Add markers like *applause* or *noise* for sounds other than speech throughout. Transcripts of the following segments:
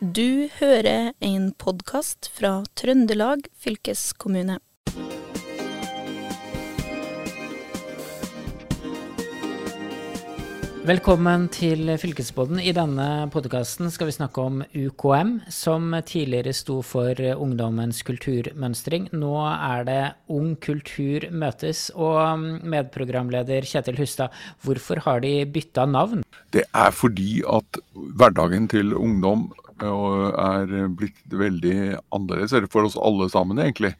Du hører en podkast fra Trøndelag fylkeskommune. Velkommen til Fylkesboden. I denne podkasten skal vi snakke om UKM, som tidligere sto for Ungdommens kulturmønstring. Nå er det Ung kultur møtes. Og medprogramleder Kjetil Hustad, hvorfor har de bytta navn? Det er fordi at hverdagen til ungdom er blitt veldig annerledes for oss alle sammen, egentlig.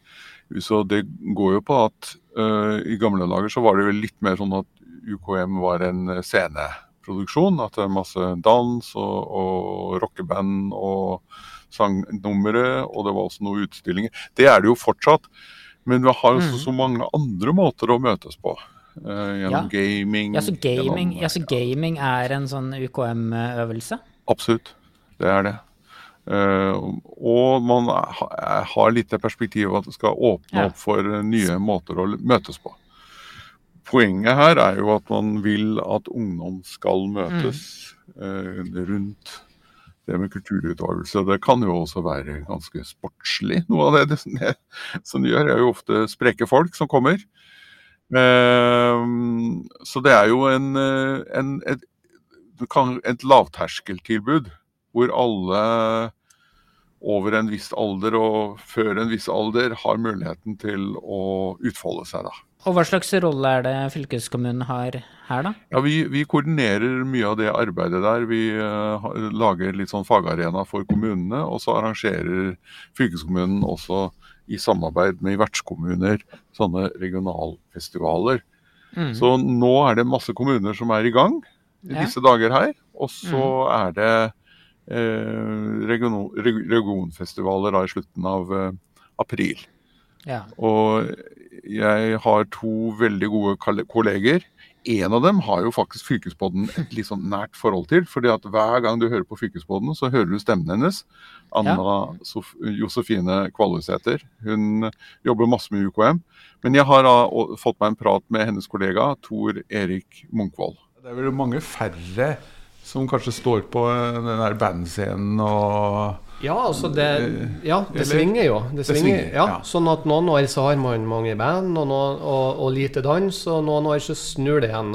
Så det går jo på at uh, i gamle dager så var det vel litt mer sånn at UKM var en sceneproduksjon. At det er masse dans og, og rockeband og sangnumre, og det var også noen utstillinger. Det er det jo fortsatt. Men vi har også mm. så mange andre måter å møtes på. Uh, gjennom ja. gaming. Ja så gaming, gjennom, ja, så gaming er en sånn UKM-øvelse? Absolutt, det er det. Uh, og man har litt det perspektivet at det skal åpne opp for nye måter å møtes på poenget her er jo at man vil at ungdom skal møtes mm. eh, rundt det med kulturutøvelse. Det kan jo også være ganske sportslig. Noe av det, det som de gjør, er jo ofte spreke folk som kommer. Eh, så det er jo en, en, et, et lavterskeltilbud hvor alle over en viss alder og før en viss alder har muligheten til å utfolde seg. da. Og Hva slags rolle er det fylkeskommunen har her, da? Ja, Vi, vi koordinerer mye av det arbeidet der. Vi uh, lager litt sånn fagarena for kommunene. Og så arrangerer fylkeskommunen også i samarbeid med vertskommuner sånne regionalfestivaler. Mm. Så nå er det masse kommuner som er i gang i ja. disse dager her. Og så mm. er det region, regionfestivaler da, i slutten av eh, april. Ja. Og jeg har to veldig gode kolleger. En av dem har jo faktisk fylkesbåten et litt sånn nært forhold til. fordi at hver gang du hører på fylkesbåten, så hører du stemmen hennes. Anna ja. Josefine Kvaløsæter. Hun jobber masse med UKM. Men jeg har fått meg en prat med hennes kollega Tor Erik Munkvold. Det er vel mange færre som kanskje står på den der bandscenen og ja, altså det, ja, det svinger jo. Det svinger, ja. Sånn at noen år så har man mange band og, noen, og, og, lite dans, og noen år så snur det igjen.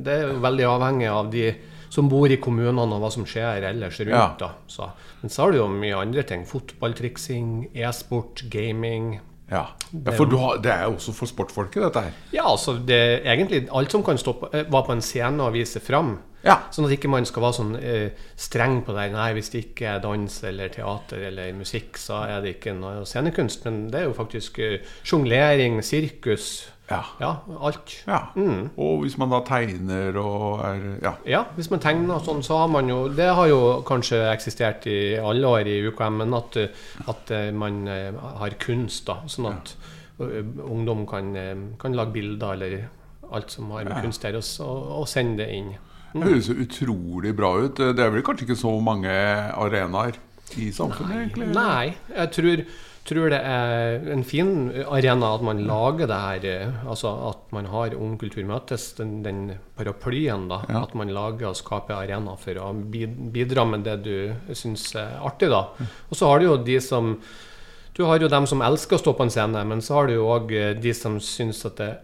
Det er jo veldig avhengig av de som bor i kommunene og hva som skjer ellers rundt. Ja. Så, men så har du jo mye andre ting. Fotballtriksing, e-sport, gaming. Ja, ja for har, det er jo også for sportfolket, dette her? Ja, altså det er egentlig alt som kan stå på, eh, være på en scene og vise fram. Ja. Sånn at ikke man skal være sånn uh, streng på det. Nei, hvis det ikke er dans eller teater eller musikk, så er det ikke noe scenekunst. Men det er jo faktisk uh, sjonglering, sirkus. Ja. ja. alt. Ja. Mm. Og hvis man da tegner og er ja. ja. hvis man tegner sånn, så har man jo Det har jo kanskje eksistert i alle år i UKM, men at, at man har kunst, da. Sånn at ungdom kan, kan, lage bilder eller alt som har med kunst der, og, og sende det inn. Det høres utrolig bra ut. Det er vel kanskje ikke så mange arenaer i samfunnet, egentlig? Nei, jeg tror, tror, det er en fin arena at man lager det her. Eh, altså at man har Ung kultur møtes, den, den paraplyen. da, ja. At man lager og skaper arena for å bidra med det du syns er artig. da. Og så har du jo de som du har jo dem som elsker å stå på en scene, men så har du jo òg eh, de som syns at det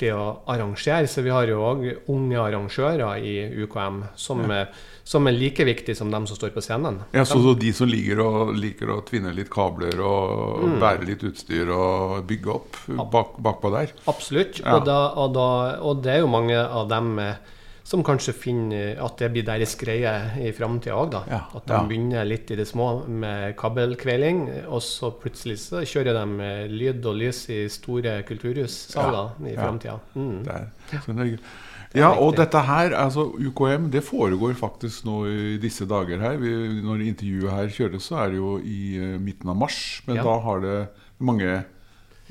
artig å arrangere. Så vi har jo òg unge arrangører i UKM som, ja. er, som, er, like viktige som dem som står på scenen. Ja, Så, så de som liker å, liker å, tvinne litt kabler og mm. bære litt utstyr og bygge opp bak, bakpå der? Absolutt. Ja. Og, da, og, da, og, det er jo mange av dem med som kanskje finner at det blir deres greie i framtida òg. Ja, at de ja. begynner litt i det små med kabelkveling, og så plutselig så kjører de lyd og lys i store kulturhussaler ja, i framtida. Mm. Ja, og dette her, altså UKM, det foregår faktisk nå i disse dager her. Vi, når intervjuet her kjøres, så er det jo i uh, midten av mars. Men da har det mange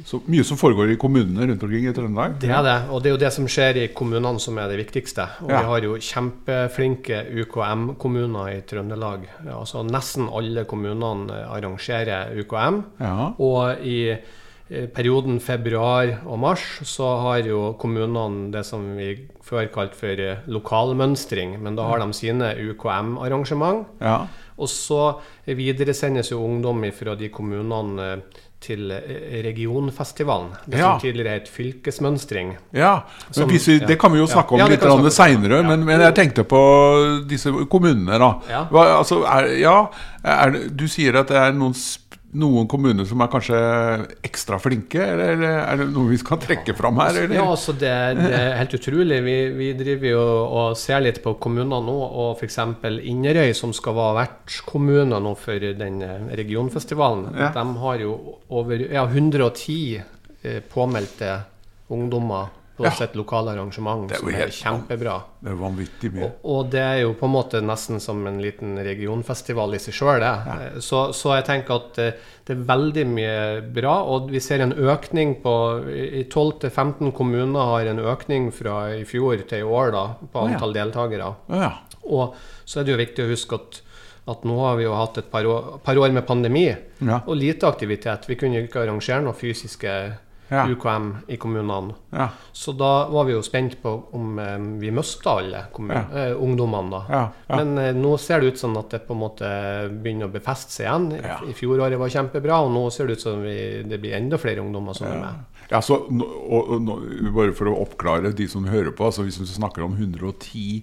så mye som foregår i kommunene rundt omkring i Trøndelag? Det er det, og det er jo det som skjer i kommunene som er det viktigste. Og ja. vi har jo kjempeflinke UKM-kommuner i Trøndelag. Altså Nesten alle kommunene arrangerer UKM. Ja. Og i perioden februar og mars så har jo kommunene det som vi før kalte for lokalmønstring, men da har de sine UKM-arrangement. Ja. Og så videresendes jo ungdom fra de kommunene eh, til eh, regionfestivalen. Det Ja. som tidligere het fylkesmønstring. Ja, men Som- vi. Det kan vi jo snakke om Ja, litt kan seinere, seinere, men, men jeg tenkte på disse kommunene, da. Ja. Hva, altså, er, ja, er, du sier at det er noen, sp- noen kommuner som er kanskje ekstra flinke, eller, eller er det noe vi skal trekke fram her? Eller? Ja, altså det, det er helt utrolig. Vi, vi driver jo og ser litt på kommuner nå, og f.eks. Inderøy, som skal være vertskommune nå for den eh, regionfestivalen, Ja. de har jo over ja, 110 eh, påmeldte ungdommer på Ja. sitt lokale arrangement, er som er helt- kjempebra. Det er vanvittig mye. Og, og det er jo på en måte nesten som en liten regionfestival i seg sjøl, det. Så, så jeg tenker at eh, det er veldig mye bra, og vi ser en økning på I 12-15 kommuner har en økning fra i fjor til i år da, på antall ja. deltakere. Ja, ja. Og så er det jo viktig å huske at, at nå har vi jo hatt et par år, par år med pandemi Ja. og lite aktivitet. Vi kunne ikke arrangere noen fysiske Ja. UKM i kommunene. ja. Så da var vi jo spent på om eh, vi mista alle kommun- eh, ungdommene. da. Ja, ja. Men eh, nå ser det ut som at det på en måte begynner å befeste seg igjen. I- Ja. I fjoråret var kjempebra, og nå ser det ut som vi, det blir enda flere ungdommer som er med. Ja, så, og, og, bare for å oppklare de som hører på, altså hvis vi snakker om 110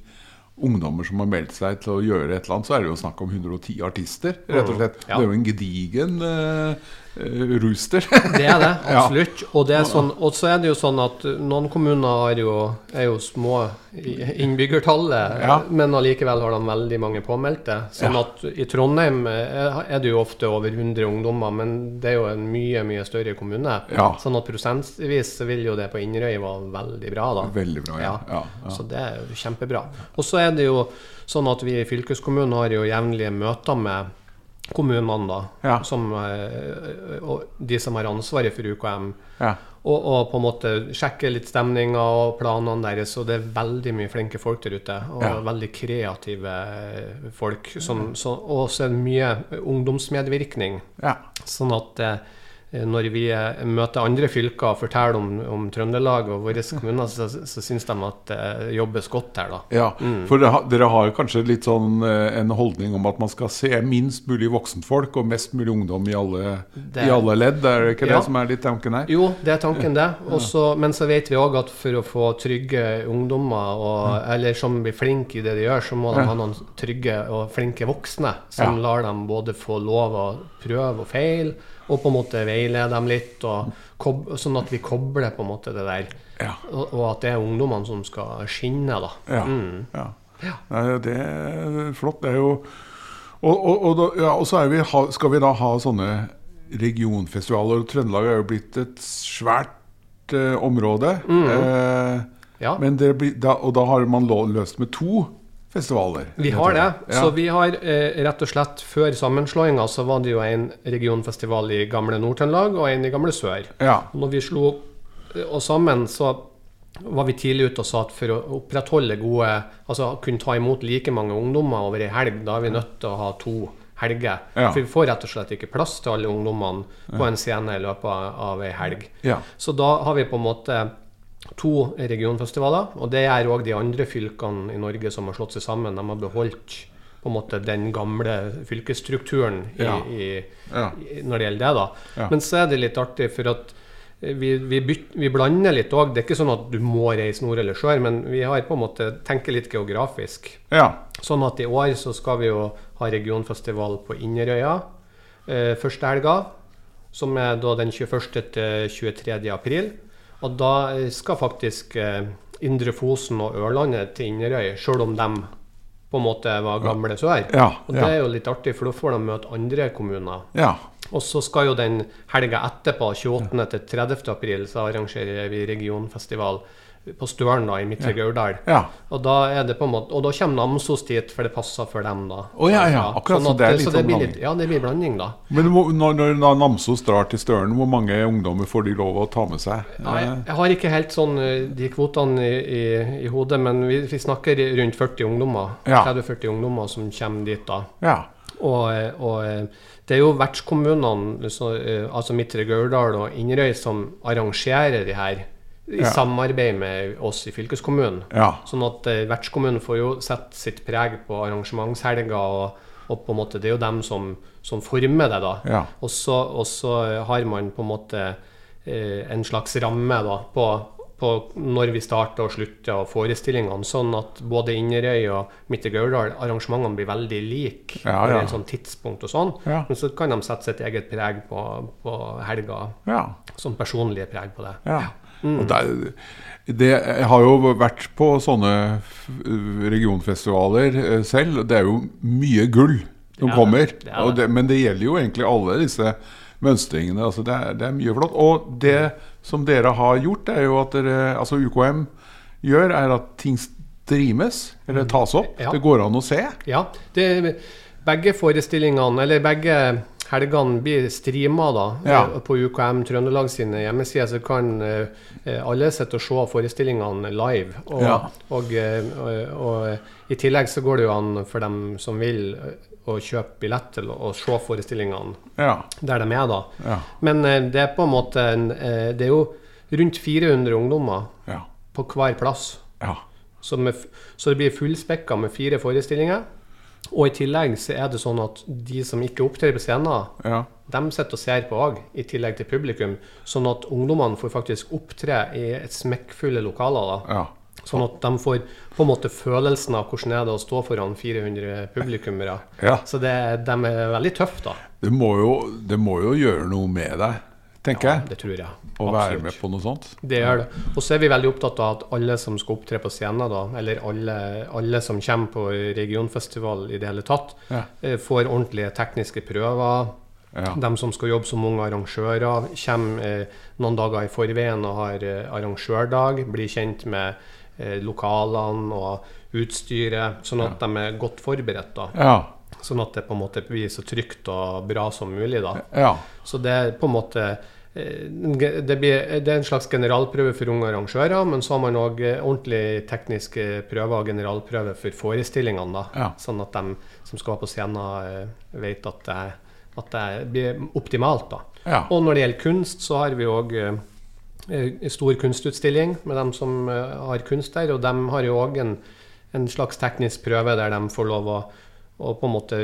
ungdommer som har meldt seg til å gjøre et eller annet, så er det jo snakk om 110 artister, rett og slett. Ja. Det er jo en gedigen uh, rooster. Det er det, *laughs* Ja. absolutt. Og, det er sånn, og så er det jo sånn at noen kommuner er jo, er jo små i innbyggertallet, Ja. men allikevel har de veldig mange påmeldte. Sånn Ja. at i Trondheim er er det jo ofte over 100 ungdommer, men det er jo en mye, mye større kommune. Ja. Sånn at prosentvis vil jo det på Inderøy være veldig bra, da. Veldig bra, ja. ja, ja. Så det er jo kjempebra. Og så er det jo sånn at vi i fylkeskommunen har jo jevnlige møter med kommunene, da. Ja. Som, eh, og de som har ansvaret for UKM. ja. Og, og på en måte sjekke litt stemninga og planene deres. Og det er veldig mye flinke folk der ute. Og Ja. veldig kreative folk. Som, så, og så er det mye ungdomsmedvirkning. ja. Sånn at eh, når vi eh, møter andre fylker og forteller om, om Trøndelag og våre *laughs* kommuner, så, så syns de at det jobbes godt her, da. Ja, for dere, har- dere har kanskje litt sånn eh, en holdning om at man skal se minst mulig voksenfolk og mest mulig ungdom i alle, Det- i alle ledd. Er det ikke Ja. det som er litt tanken her? Jo, det er tanken, det. *laughs* Også, men så vet vi òg at for å få trygge ungdommer, og, eller som blir flinke i det de gjør, så må de Ja. ha noen trygge og flinke voksne som Ja. lar dem både få lov å prøve og feile, og på en måte veilede dem litt, sånn at vi kobler på en måte det der. Ja. Og, og at det er ungdommene som skal skinne, da. Ja. Mm. ja. Ja. Det er flott. Det er jo Og, og, og, så vi, skal vi da ha sånne regionfestivaler. Trøndelag er jo blitt et svært eh, område. Eh, Ja. men det blir, da, og da har man løst med to festivaler. Vi har det. Ja. Så vi har eh, rett og slett Før sammenslåinga så var det jo en regionfestival i gamle Nord-Trøndelag og en i gamle Sør. Ja. Og når vi slo eh, oss sammen, så var vi tidlig ute og sa at for å opprettholde gode Altså kunne ta imot like mange ungdommer over ei helg, da er vi nødt til å ha to helger. Ja. For vi får rett og slett ikke plass til alle ungdommene på en scene i løpet av ei helg. Ja. Så da har vi på en måte to regionfestivaler, og det gjør òg de andre fylkene i Norge som har slått seg sammen. De har beholdt på en måte den gamle fylkesstrukturen i, Ja. i, Ja. i, når det gjelder det. da. Ja. Men så er det litt artig, for at vi, vi, byt, vi blander litt òg. Det er ikke sånn at du må reise nord eller sør, men vi har på en måte tenker litt geografisk. ja. Sånn at i år så skal vi jo ha regionfestival på Inderøya eh, første helga, som er da den 21. til 23. april. Og da skal faktisk eh, Indre Fosen og Ørlandet til Inderøy, sjøl om de på en måte var gamle sør. Ja, Og det er jo litt artig, for da får de møte andre kommuner. ja. Og så skal jo den helga etterpå, 28. til 30. april, så arrangerer vi regionfestival på Støren da, i Midtre Gauldal. ja. Og da er det på en måte Og da kommer Namsos dit, for det passer for dem, da. Oh, ja, ja, akkurat, så at, det er litt så det sånn blir litt, Ja, det blir blanding, da. Men må, når, når Namsos drar til Støren, hvor mange ungdommer får de lov å ta med seg? Nei, jeg, jeg har ikke helt sånn eh, de kvotene i, i, i hodet, men vi, vi snakker rundt 40 ungdommer. Ja. 30-40 ungdommer som kommer dit, da. Ja. Og, eh, og eh, det er jo vertskommunene, eh, altså Midtre Gauldal og Inderøy, som arrangerer de her i Ja. samarbeid med oss i fylkeskommunen. Ja. Sånn at eh, vertskommunen får jo sette sitt preg på arrangementshelga og, Og på en måte, det er jo dem som, som former det, da. Ja. Og, så, og så har man på en måte eh, en slags ramme da, på, på når vi starter og slutter og forestillingene, sånn at både Inderøy og Midtre Gauldal arrangementene blir veldig like Ja, ja. en sånn tidspunkt og sånn. Ja. Men så kan de sette sitt eget preg på, på helga, Ja. sånn personlige preg på det. ja. Og der, det, jeg har jo vært på sånne regionfestivaler eh, selv. Det er jo mye gull som kommer. er det. det, men det gjelder jo egentlig alle disse mønstringene. Altså det, er, det er mye flott. Og det som dere har gjort, er jo at dere, altså UKM gjør, er at ting streames, eller tas opp. Ja. Det går an å se. Ja, det, begge forestillingene, eller begge helgene blir streama da, Ja. på UKM Trøndelag sine hjemmesider. Så kan eh, alle sitte og se forestillingene live. Og, Ja. og, eh, og, og i tillegg så går det jo an for dem som vil, å kjøpe billett til å, se forestillingene Ja. der de er, da. Ja. Men eh, det er på en måte en, eh, Det er jo rundt 400 ungdommer Ja. på hver plass. ja. Så, med, så det blir fullspekka med fire forestillinger. Og i tillegg så er det sånn at de som ikke opptrer på scenen, ja. de sitter og ser på òg, i tillegg til publikum. Sånn at ungdommene får faktisk opptre i et smekkfulle lokaler. da. ja. Sånn at de får på en måte følelsen av hvordan det er å stå foran 400 publikummere. Ja. Så det, de er veldig tøffe, da. Det, må jo, det må jo gjøre noe med deg, tenker jeg. Det tror jeg. Å være med på noe sånt. Det gjør det. Og så er vi veldig opptatt av at alle som skal opptre på scenen, da, eller alle, alle som kommer på regionfestival i det hele tatt, Ja. eh, får ordentlige tekniske prøver. Ja. De som skal jobbe som unge arrangører, kommer eh, noen dager i forveien og har eh, arrangørdag, blir kjent med lokalene og utstyret, sånn at de er godt forberedt. da. Ja. Sånn at det på en måte blir så trygt og bra som mulig. da. ja. Så det er på en måte eh, det, blir, det er en slags generalprøve for unge arrangører, men så har man òg ordentlig tekniske prøver og generalprøve for forestillingene. da, Ja. Sånn at de som skal på scenen, eh, vet at det, at det blir optimalt. da. Ja. Og når det gjelder kunst, så har vi òg stor kunstutstilling med dem som eh, har kunst der. Og de har jo òg en, en slags teknisk prøve der de får lov å, å på en måte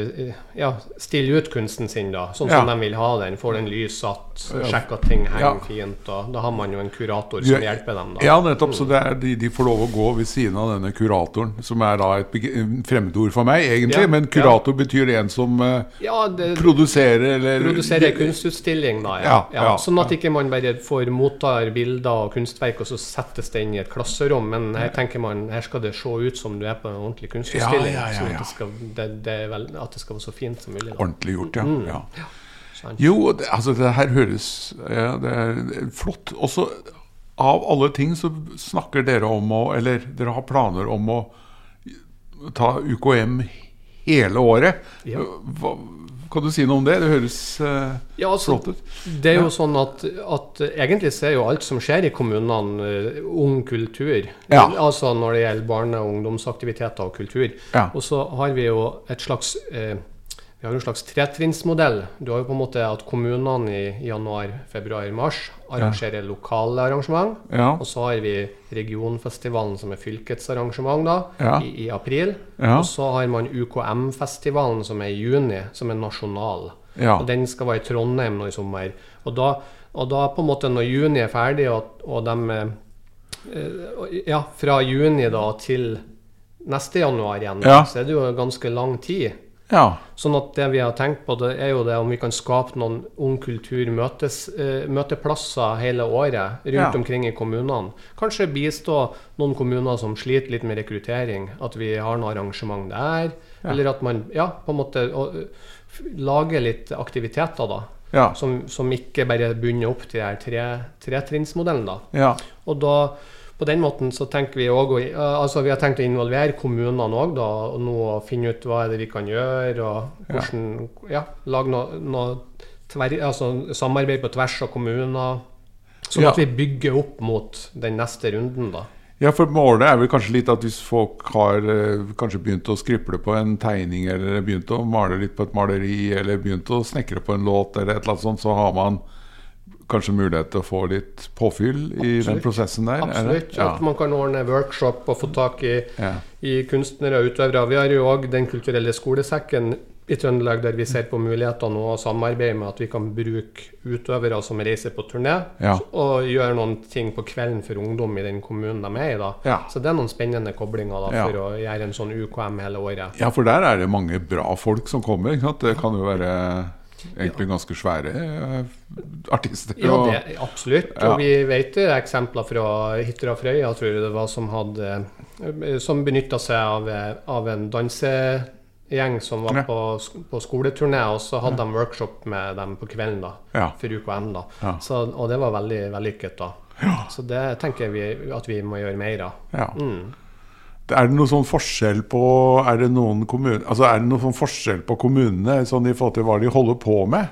ja, stille ut kunsten sin, da, sånn som Ja. de vil ha den. Får den lyssatt, sjekker at ting henger Ja. fint. Og da har man jo en kurator som hjelper dem. da. Ja, nettopp. Så det er, de, de får lov å gå ved siden av denne kuratoren, som er da et fremmedord for meg, egentlig. Ja, Men kurator betyr en som eh, Ja, det, produserer eller Produsere kunstutstilling, da. Ja. Sånn at ikke man bare får mottar bilder og kunstverk, og så settes det inn i et klasserom. Men her tenker man her skal det se ut som du er på en ordentlig kunstutstilling. Sånn at det, skal, det, det er vel, at det skal være så fint som mulig. Da. Ordentlig gjort, ja. Mm. ja. Jo, det, altså det her høres ja, det er flott. Også av alle ting så snakker dere om å Eller dere har planer om å ta UKM hele året. Ja. Hva, kan du si noe om det? Det høres eh, Ja, altså, flott ut. Det er jo sånn at, at egentlig så er jo alt som skjer i kommunene, uh, ung kultur. Ja. Altså når det gjelder barne- og ungdomsaktiviteter og kultur. Ja. Og så har vi jo et slags eh, vi har en slags tretrinnsmodell. Du har jo på en måte at kommunene i januar, februar, mars arrangerer lokale arrangement. Ja. Og så har vi regionfestivalen, som er fylkets arrangement, da, Ja. i, i april. Ja. Og så har man UKM-festivalen, som er i juni, som er nasjonal. Ja. Og den skal være i Trondheim nå i sommer. Og da, og da på en måte når juni er ferdig, og, og de eh, Ja, fra juni da til neste januar igjen, Ja. så er det jo ganske lang tid. Ja. Sånn at det vi har tenkt på, det er jo det om vi kan skape noen ung kultur møtes, eh, møteplasser hele året rundt Ja. omkring i kommunene. Kanskje bistå noen kommuner som sliter litt med rekruttering, at vi har noe arrangement der. Ja. Eller at man ja, på en måte lager litt aktiviteter, da. Som, som ikke bare bunner opp til den tre, tretrinnsmodellen, da. ja. Og da, på den måten så tenker vi også, altså vi har tenkt å involvere kommunene òg. Og nå finne ut hva er det vi kan gjøre, og hvordan Ja, lage noe, noe tver, altså, samarbeid på tvers av kommuner. Sånn Ja. at vi bygger opp mot den neste runden, da. Ja, for målet er vel kanskje litt at hvis folk har eh, kanskje begynt å skriple på en tegning, eller begynt å male litt på et maleri, eller begynt å snekre på en låt, eller et eller annet sånt, så har man kanskje mulighet til å få litt påfyll i den prosessen der? er? Absolutt. Ja. At man kan ordne workshop og få tak i, Ja. i kunstnere og utøvere. Vi har jo òg Den kulturelle skolesekken i Trøndelag der vi ser på muligheter nå og samarbeider med at vi kan bruke utøvere som reiser på turné, Ja. og gjøre noen ting på kvelden for ungdom i den kommunen de er i. da. Ja. Så det er noen spennende koblinger da, Ja. for å gjøre en sånn UKM hele året. Ja, for der er det mange bra folk som kommer. Ikke sant? Det kan jo være egentlig ganske svære eh, artister. Ja, det, absolutt. Ja. Og vi vet det er eksempler fra Hitra Frøya, tror jeg det var, som, hadde, eh, som benytta seg av, eh, av en dansegjeng som var Ja. på, på skoleturné, og så hadde de workshop med dem på kvelden da, Ja. for UKM. da. Ja. Så, og det var veldig vellykket. da. Så det tenker vi at vi må gjøre mer av. Ja. Mm. Er det noen sånn forskjell på Er det noen kommuner Altså er det noen sånn forskjell på kommunene sånn i forhold til hva de holder på med?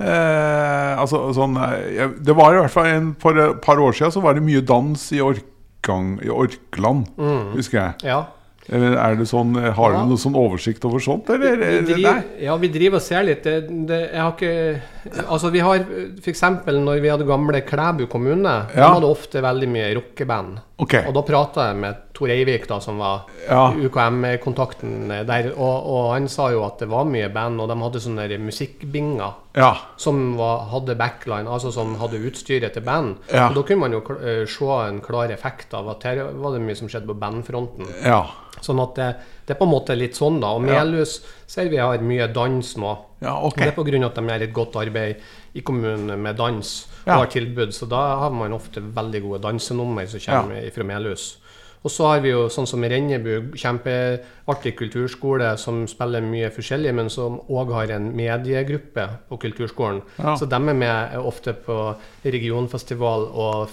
Eh, altså sånn eh, Det var i hvert fall en, For et par år siden så var det mye dans i, Orkang, i Orkland, husker jeg. Ja. Eller er det sånn Har Ja. du noen sånn oversikt over sånt, eller? Vi driver, ja, vi driver og ser litt. Det, det, jeg har ikke Altså, vi har f.eks. når vi hadde gamle Klæbu kommune, Ja. de hadde ofte veldig mye rockeband. Okay. Og da prata jeg med Tor Eivik, da, som var Ja. UKM-kontakten der, og, og han sa jo at det var mye band, og de hadde sånne musikkbinger. Ja. Som var, hadde backline, altså som hadde utstyret til band. Ja. Og Da kunne man jo eh, se en klar effekt av at her var det mye som skjedde på bandfronten. Ja. Sånn at det, det er på en måte litt sånn, da. Og Melhus ser vi har mye dans nå. Ja, okay. ok. Det er pga. at de gjør et godt arbeid i kommunen med dans og Ja. har tilbud. Så da har man ofte veldig gode dansenummer som kommer fra Melhus. Og så har vi jo sånn som Rennebu, kjempeartig kulturskole som spiller mye forskjellig, men som òg har en mediegruppe på kulturskolen. Ja. Så de er med ofte på regionfestival og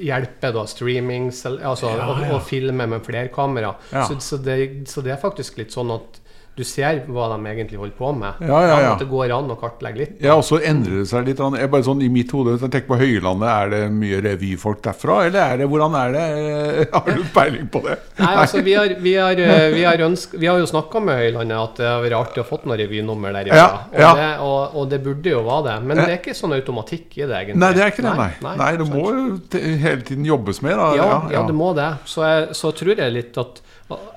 hjelper da streaming, altså, Ja, ja. og filme med flerkamera. Så, så, det, så det er faktisk litt sånn at du ser hva de egentlig holder på med. Ja, ja, ja. At det går an å kartlegge litt. Ja, og så endrer det seg litt. Jeg bare sånn I mitt hode, jeg tenker på Høylandet, er det mye revyfolk derfra? Eller er det, hvordan er det? *laughs* Har du peiling på det? Nei, altså Vi har, vi har, eh, vi har, ønsk, vi har jo snakka med Høylandet at det har vært artig å fått noen revynummer der. Ja, ja. Og, det, og, og det burde jo være det. Men det er ikke sånn automatikk i det, egentlig. Nei, det er ikke det, nei. Nei, det må jo hele tiden jobbes med. Da. Ja, ja, det må det. Så, jeg, så tror jeg litt at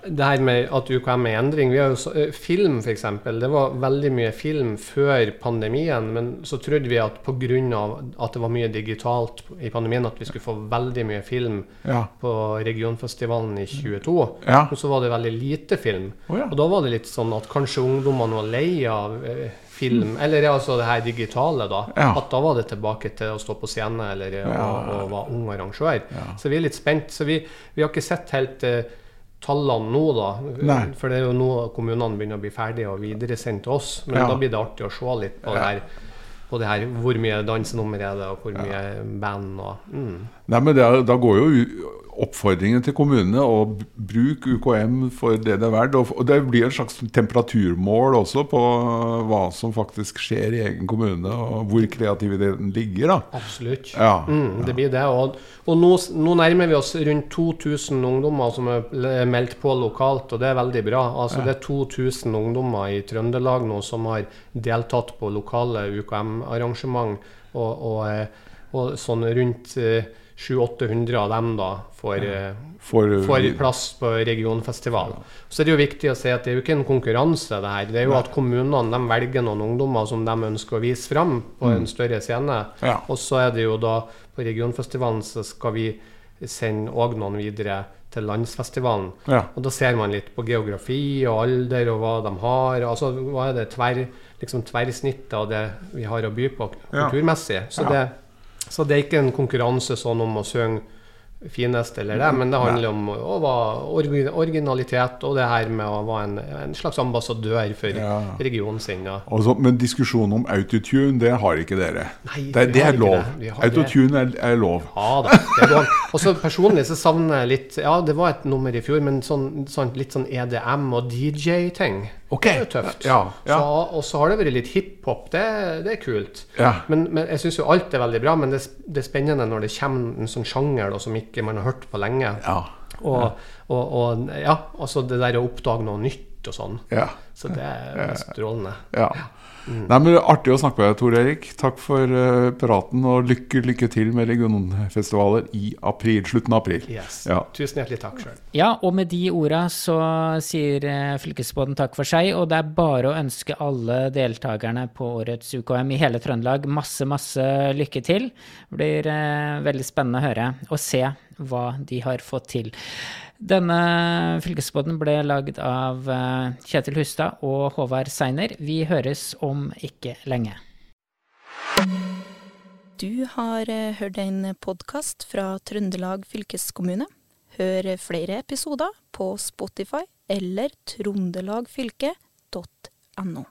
det her med at UKM er endring Vi har jo så, eh, Film, f.eks. Det var veldig mye film før pandemien. Men så trodde vi at pga. at det var mye digitalt i pandemien, at vi skulle få veldig mye film Ja. på regionfestivalen i 22. Ja. Og så var det veldig lite film. Oh, ja. Og da var det litt sånn at kanskje ungdommene var lei av eh, film, eller altså det her digitale, da. At da var det tilbake til å stå på scene eller Ja. å, å være ung arrangør. Så vi er litt spent. Så vi, vi har ikke sett helt eh, tallene nå, da. Nei. For det er jo nå kommunene begynner å bli ferdige og videresendt til oss. Men Ja. da blir det artig å se litt på det her. På det her, Hvor mye dansenummer er det, og hvor mye band og mm. Nei, men er, Da går jo oppfordringen til kommunene å bruke UKM for det det er verdt. Og, det blir et slags temperaturmål også på hva som faktisk skjer i egen kommune, og hvor kreativiteten ligger. da. Absolutt. Ja, Mm, det blir det. Og, og nå, nå nærmer vi oss rundt 2000 ungdommer som er meldt på lokalt, og det er veldig bra. Altså Det er 2000 ungdommer i Trøndelag nå som har deltatt på lokale UKM-arrangement, og, og, eh, og sånn rundt eh, 700-800 av dem da får, eh, For, får plass på regionfestival. Så er det jo viktig å si at det er jo ikke en konkurranse, det her. Det er jo at kommunene de velger noen ungdommer som de ønsker å vise fram på en større scene. Ja. Og så er det jo da på regionfestivalen så skal vi sende òg noen videre til landsfestivalen. Ja. Og da ser man litt på geografi og alder og hva de har. Altså hva er det tver, liksom tverrsnittet av det vi har å by på kulturmessig. Så, Ja. det, så det er ikke en konkurranse sånn om å synge finest eller det, men det handler om å være originalitet og det her med å være en, en slags ambassadør for Ja. regionen sin. Ja. Altså, men diskusjonen om autotune, det har ikke dere. Nei, det, det er lov. Autotune er, er lov. Ja da, det går. Og så personlig så savner jeg litt Ja, det var et nummer i fjor, men sånn, sånn, litt sånn EDM og DJ-ting. Ok. Det er jo tøft. Ja, ja. Så, og så har det vært litt hiphop. Det, det er kult. Ja. Men, men jeg syns jo alt er veldig bra, men det, det er spennende når det kommer en sånn sjanger da, som ikke man har hørt på lenge. Ja. Og, og, og ja, altså det der å oppdage noe nytt og sånn. Ja. Så det er strålende. Ja. Mm. Nei, men Artig å snakke med deg, Tor Erik. Takk for uh, praten, og lykke, lykke til med regionfestivaler i april, slutten av april. Yes. Ja. Tusen hjertelig takk sjøl. Ja, og med de orda så sier uh, Fylkesbåten takk for seg, og det er bare å ønske alle deltakerne på årets UKM i hele Trøndelag masse, masse lykke til. Det blir uh, veldig spennende å høre og se hva de har fått til. Denne fylkesbåten ble lagd av eh, Kjetil Hustad og Håvard Seiner. Vi høres om ikke lenge. Du har eh, hørt en podkast fra Trøndelag fylkeskommune. Hør flere episoder på Spotify eller trondelagfylket.no.